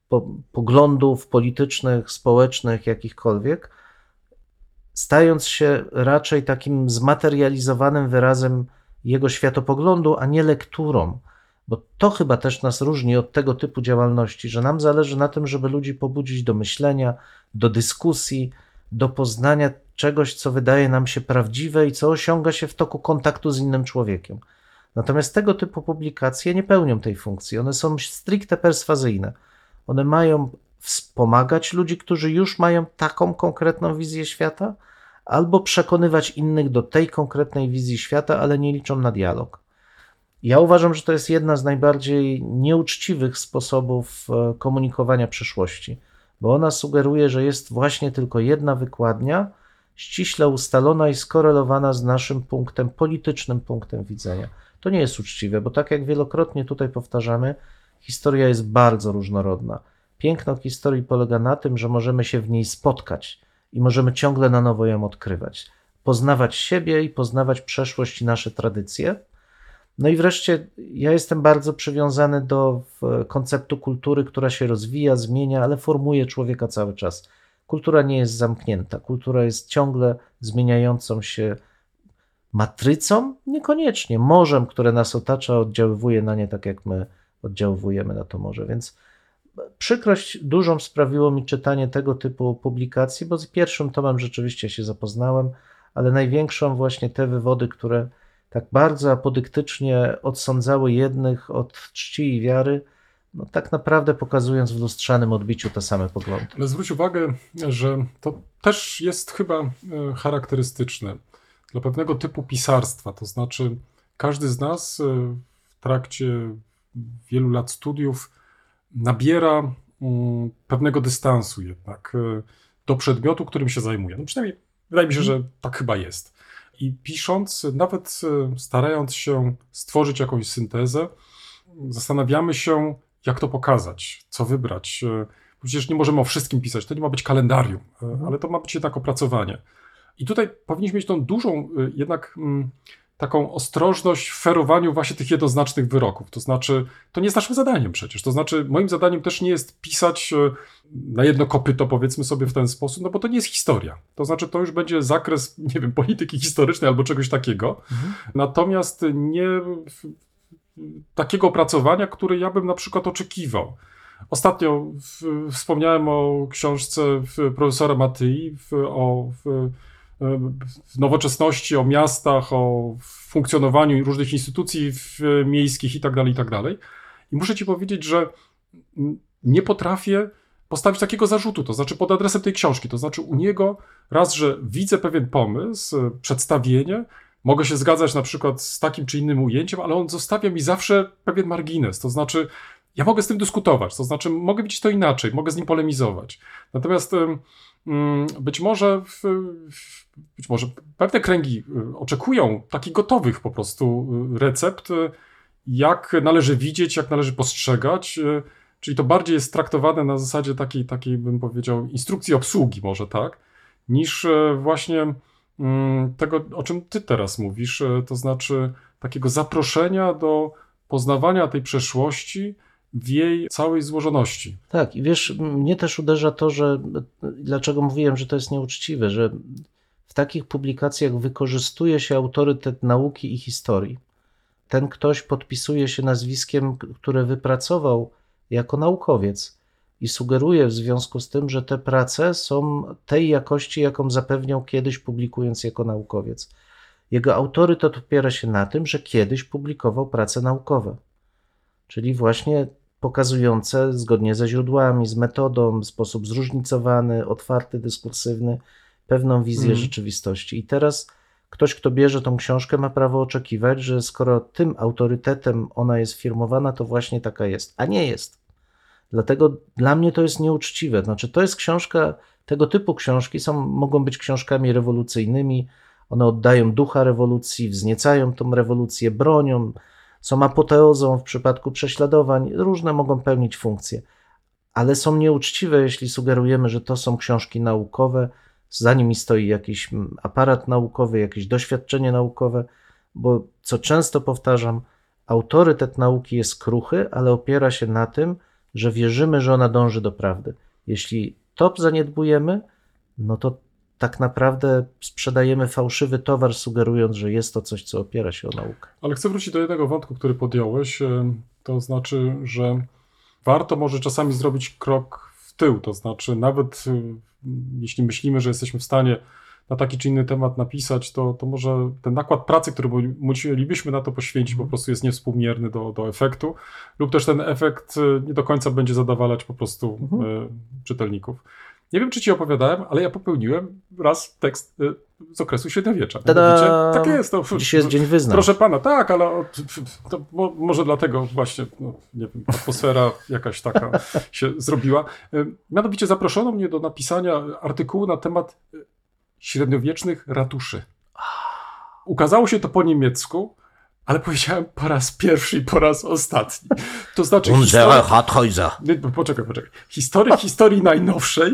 po, poglądów politycznych, społecznych, jakichkolwiek, stając się raczej takim zmaterializowanym wyrazem jego światopoglądu, a nie lekturą. Bo to chyba też nas różni od tego typu działalności, że nam zależy na tym, żeby ludzi pobudzić do myślenia, do dyskusji, do poznania czegoś, co wydaje nam się prawdziwe i co osiąga się w toku kontaktu z innym człowiekiem. Natomiast tego typu publikacje nie pełnią tej funkcji. One są stricte perswazyjne. One mają wspomagać ludzi, którzy już mają taką konkretną wizję świata, albo przekonywać innych do tej konkretnej wizji świata, ale nie liczą na dialog. Ja uważam, że to jest jedna z najbardziej nieuczciwych sposobów e, komunikowania przyszłości, bo ona sugeruje, że jest właśnie tylko jedna wykładnia, ściśle ustalona i skorelowana z naszym punktem, politycznym punktem widzenia. To nie jest uczciwe, bo tak jak wielokrotnie tutaj powtarzamy, historia jest bardzo różnorodna. Piękno historii polega na tym, że możemy się w niej spotkać i możemy ciągle na nowo ją odkrywać, poznawać siebie i poznawać przeszłość i nasze tradycje. No i wreszcie ja jestem bardzo przywiązany do konceptu kultury, która się rozwija, zmienia, ale formuje człowieka cały czas. Kultura nie jest zamknięta, kultura jest ciągle zmieniającą się matrycą, niekoniecznie morzem, które nas otacza, oddziaływuje na nie tak, jak my oddziaływujemy na to morze. Więc przykrość dużą sprawiło mi czytanie tego typu publikacji, bo z pierwszym tomem rzeczywiście się zapoznałem, ale największą właśnie te wywody, które tak bardzo apodyktycznie odsądzały jednych od czci i wiary, no tak naprawdę pokazując w lustrzanym odbiciu te same poglądy. Ale zwróć uwagę, że to też jest chyba e, charakterystyczne dla pewnego typu pisarstwa. To znaczy, każdy z nas e, w trakcie wielu lat studiów nabiera mm, pewnego dystansu jednak e, do przedmiotu, którym się zajmuje. No przynajmniej wydaje mi się, że tak chyba jest. I pisząc, nawet e, starając się stworzyć jakąś syntezę, zastanawiamy się, jak to pokazać, co wybrać. Przecież nie możemy o wszystkim pisać, to nie ma być kalendarium, mhm. ale to ma być jednak opracowanie. I tutaj powinniśmy mieć tą dużą jednak mm, taką ostrożność w ferowaniu właśnie tych jednoznacznych wyroków. To znaczy, to nie jest naszym zadaniem przecież. To znaczy, moim zadaniem też nie jest pisać y, na jedno kopyto, powiedzmy sobie w ten sposób, no bo to nie jest historia. To znaczy, to już będzie zakres, nie wiem, polityki historycznej albo czegoś takiego. Mhm. Natomiast nie takiego opracowania, które ja bym na przykład oczekiwał. Ostatnio w, wspomniałem o książce profesora Matyi, w, o w nowoczesności, o miastach, o funkcjonowaniu różnych instytucji miejskich itd., tak itd. Tak I muszę ci powiedzieć, że nie potrafię postawić takiego zarzutu, to znaczy pod adresem tej książki. To znaczy u niego raz, że widzę pewien pomysł, przedstawienie, mogę się zgadzać na przykład z takim czy innym ujęciem, ale on zostawia mi zawsze pewien margines. To znaczy ja mogę z tym dyskutować, to znaczy mogę widzieć to inaczej, mogę z nim polemizować. Natomiast być może, być może pewne kręgi y, oczekują takich gotowych po prostu y, recept, y, jak należy widzieć, jak należy postrzegać. Czyli to bardziej jest traktowane na zasadzie takiej, takiej bym powiedział, instrukcji obsługi, może tak, niż właśnie mm, tego, o czym ty teraz mówisz, to znaczy takiego zaproszenia do poznawania tej przeszłości w jej całej złożoności. Tak, i wiesz, mnie też uderza to, że dlaczego mówiłem, że to jest nieuczciwe, że w takich publikacjach wykorzystuje się autorytet nauki i historii. Ten ktoś podpisuje się nazwiskiem, które wypracował jako naukowiec i sugeruje w związku z tym, że te prace są tej jakości, jaką zapewniał kiedyś publikując jako naukowiec. Jego autorytet opiera się na tym, że kiedyś publikował prace naukowe. Czyli właśnie pokazujące zgodnie ze źródłami, z metodą, w sposób zróżnicowany, otwarty, dyskursywny, pewną wizję mm. rzeczywistości. I teraz ktoś, kto bierze tą książkę, ma prawo oczekiwać, że skoro tym autorytetem ona jest firmowana, to właśnie taka jest, a nie jest. Dlatego dla mnie to jest nieuczciwe. Znaczy, to jest książka, tego typu książki są, mogą być książkami rewolucyjnymi, one oddają ducha rewolucji, wzniecają tą rewolucję, bronią, są apoteozą w przypadku prześladowań, różne mogą pełnić funkcje, ale są nieuczciwe, jeśli sugerujemy, że to są książki naukowe, za nimi stoi jakiś aparat naukowy, jakieś doświadczenie naukowe, bo co często powtarzam, autorytet nauki jest kruchy, ale opiera się na tym, że wierzymy, że ona dąży do prawdy. Jeśli to zaniedbujemy, no to tak naprawdę sprzedajemy fałszywy towar, sugerując, że jest to coś, co opiera się o naukę. Ale chcę wrócić do jednego wątku, który podjąłeś. e, To znaczy, że warto może czasami zrobić krok w tył. To znaczy, nawet e, jeśli myślimy, że jesteśmy w stanie na taki czy inny temat napisać, to, to może ten nakład pracy, który mu- musielibyśmy na to poświęcić, po prostu jest niewspółmierny do, do efektu, lub też ten efekt e, nie do końca będzie zadowalać po prostu Mhm. czytelników. Nie wiem, czy ci opowiadałem, ale ja popełniłem raz tekst e, z okresu średniowiecza. Mianowicie, Tak jest. To, Dzisiaj jest Dzień Wyznań. Proszę pana, tak, ale o, to mo, może dlatego właśnie, no, nie wiem, atmosfera jakaś taka się zrobiła. Ym, Mianowicie zaproszono mnie do napisania artykułu na temat y, średniowiecznych ratuszy. Ukazało się to po niemiecku, ale powiedziałem po raz pierwszy i po raz ostatni. To znaczy Harthäuser. nie, po- Poczekaj, poczekaj. Historia historii najnowszej,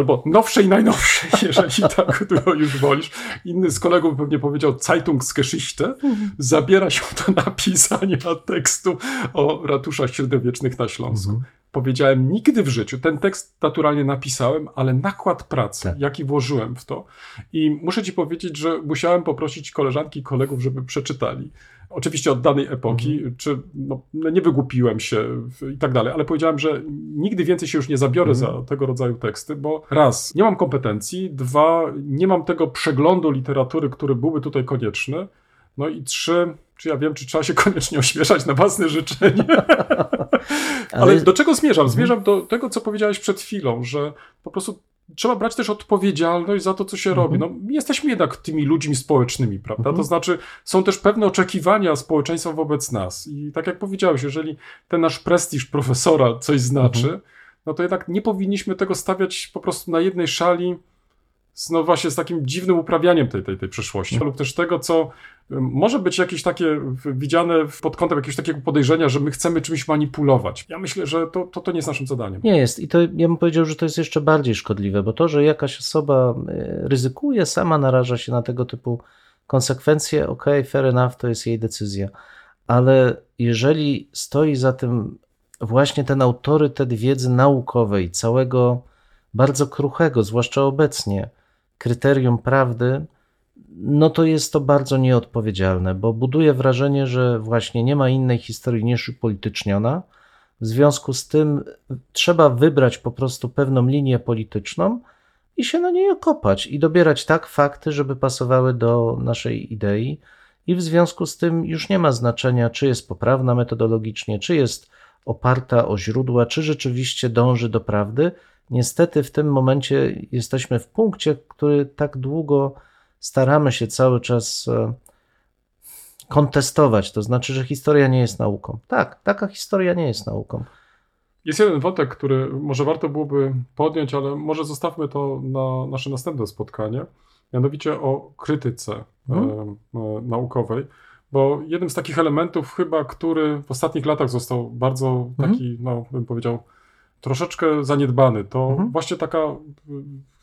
albo nowszej najnowszej, jeżeli tak to już wolisz. Inny z kolegów pewnie powiedział Zeitungsgeschichte. Zabiera się do napisania tekstu o ratuszach średniowiecznych na Śląsku. Powiedziałem nigdy w życiu. Ten tekst naturalnie napisałem, ale nakład pracy, Tak. jaki włożyłem w to. I muszę ci powiedzieć, że musiałem poprosić koleżanki i kolegów, żeby przeczytali. Oczywiście od danej epoki, czy no, nie wygłupiłem się i tak dalej, ale powiedziałem, że nigdy więcej się już nie zabiorę za tego rodzaju teksty, bo raz, nie mam kompetencji, dwa, nie mam tego przeglądu literatury, który byłby tutaj konieczny, no i trzy, czy ja wiem, czy trzeba się koniecznie ośmieszać na własne życzenie. Ale, Ale- do czego zmierzam? Zmierzam do tego, co powiedziałeś przed chwilą, że po prostu trzeba brać też odpowiedzialność za to, co się robi. No, jesteśmy jednak tymi ludźmi społecznymi, prawda? To znaczy, są też pewne oczekiwania społeczeństwa wobec nas. I tak jak powiedziałeś, jeżeli ten nasz prestiż profesora coś znaczy, no to jednak nie powinniśmy tego stawiać po prostu na jednej szali no właśnie z takim dziwnym uprawianiem tej, tej, tej przeszłości, lub też tego, co może być jakieś takie widziane pod kątem jakiegoś takiego podejrzenia, że my chcemy czymś manipulować. Ja myślę, że to, to, to nie jest naszym zadaniem. Nie jest. I to ja bym powiedział, że to jest jeszcze bardziej szkodliwe, bo to, że jakaś osoba e, ryzykuje, sama naraża się na tego typu konsekwencje, ok, fair enough, to jest jej decyzja. Ale jeżeli stoi za tym właśnie ten autorytet wiedzy naukowej, całego bardzo kruchego, zwłaszcza obecnie, kryterium prawdy, no to jest to bardzo nieodpowiedzialne, bo buduje wrażenie, że właśnie nie ma innej historii niż upolityczniona. W związku z tym trzeba wybrać po prostu pewną linię polityczną i się na niej okopać i dobierać tak fakty, żeby pasowały do naszej idei. I w związku z tym już nie ma znaczenia, czy jest poprawna metodologicznie, czy jest oparta o źródła, czy rzeczywiście dąży do prawdy. Niestety w tym momencie jesteśmy w punkcie, który tak długo staramy się cały czas e, kontestować. To znaczy, że historia nie jest nauką. Tak, taka historia nie jest nauką. Jest jeden wątek, który może warto byłoby podjąć, ale może zostawmy to na nasze następne spotkanie, mianowicie o krytyce e, naukowej, bo jednym z takich elementów chyba, który w ostatnich latach został bardzo Mhm. taki, no bym powiedział, troszeczkę zaniedbany, to Mhm. właśnie taka y,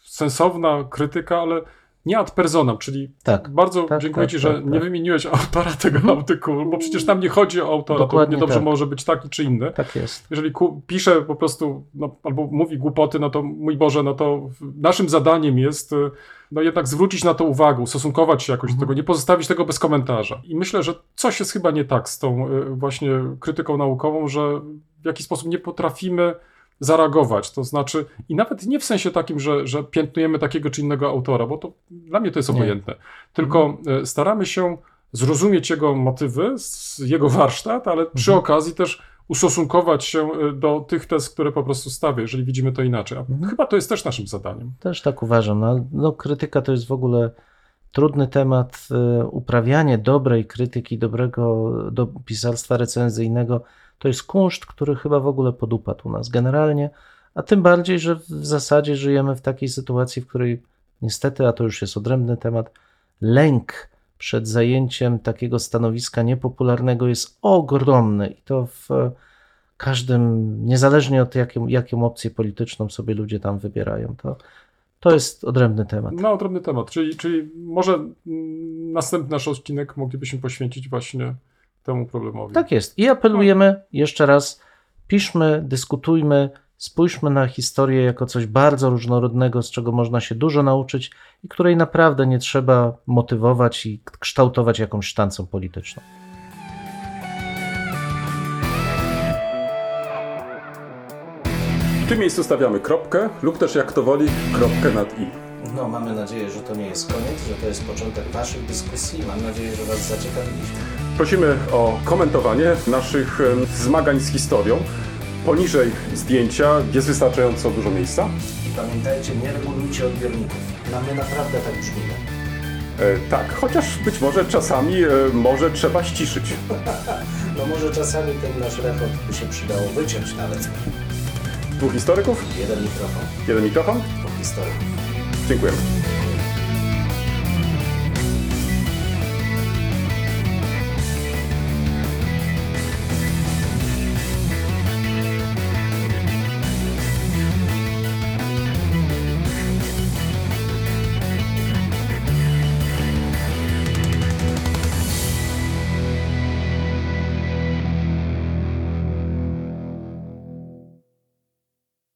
sensowna krytyka, ale nie ad personam, czyli Tak, bardzo tak, dziękuję tak, Ci, że tak, nie tak. wymieniłeś autora tego artykułu, bo przecież tam nie chodzi o autora, Dokładnie to nie dobrze tak. może być taki czy inny Tak jest. jeżeli pisze po prostu, no, albo mówi głupoty, no to mój Boże, no to naszym zadaniem jest y, no jednak zwrócić na to uwagę, ustosunkować się jakoś do tego, nie pozostawić tego bez komentarza. I myślę, że coś jest chyba nie tak z tą y, właśnie krytyką naukową, że w jakiś sposób nie potrafimy zareagować. To znaczy, i nawet nie w sensie takim, że, że piętnujemy takiego czy innego autora, bo to dla mnie to jest Nie. obojętne. Tylko y, staramy się zrozumieć jego motywy, jego warsztat, ale przy okazji też ustosunkować się y, do tych tez, które po prostu stawia, jeżeli widzimy to inaczej. A Mhm. Chyba to jest też naszym zadaniem. Też tak uważam. No, no, krytyka to jest w ogóle trudny temat. E, Uprawianie dobrej krytyki, dobrego do pisarstwa recenzyjnego to jest kunszt, który chyba w ogóle podupadł u nas generalnie, a tym bardziej, że w zasadzie żyjemy w takiej sytuacji, w której niestety, a to już jest odrębny temat, lęk przed zajęciem takiego stanowiska niepopularnego jest ogromny i to w każdym, niezależnie od jaką, jaką opcję polityczną sobie ludzie tam wybierają. To, to jest odrębny temat. No, odrębny temat. Czyli, czyli może następny nasz odcinek moglibyśmy poświęcić właśnie temu problemowi. Tak jest. I apelujemy jeszcze raz, piszmy, dyskutujmy, Spójrzmy na historię jako coś bardzo różnorodnego, z czego można się dużo nauczyć i której naprawdę nie trzeba motywować i kształtować jakąś sztancą polityczną. W tym miejscu stawiamy kropkę lub też jak to woli kropkę nad i. No, mamy nadzieję, że to nie jest koniec, że to jest początek Waszych dyskusji. Mam nadzieję, że Was zaciekawiliśmy. Prosimy o komentowanie naszych zmagań z historią. Poniżej zdjęcia jest wystarczająco dużo miejsca. I pamiętajcie, nie regulujcie odbiorników. No, my naprawdę tak brzmimy. E, tak, chociaż być może czasami e, może trzeba ściszyć. No może czasami ten nasz rechot by się przydało wyciąć nawet. Dwóch historyków, Jeden mikrofon, jeden mikrofon. dwóch historyków. 5.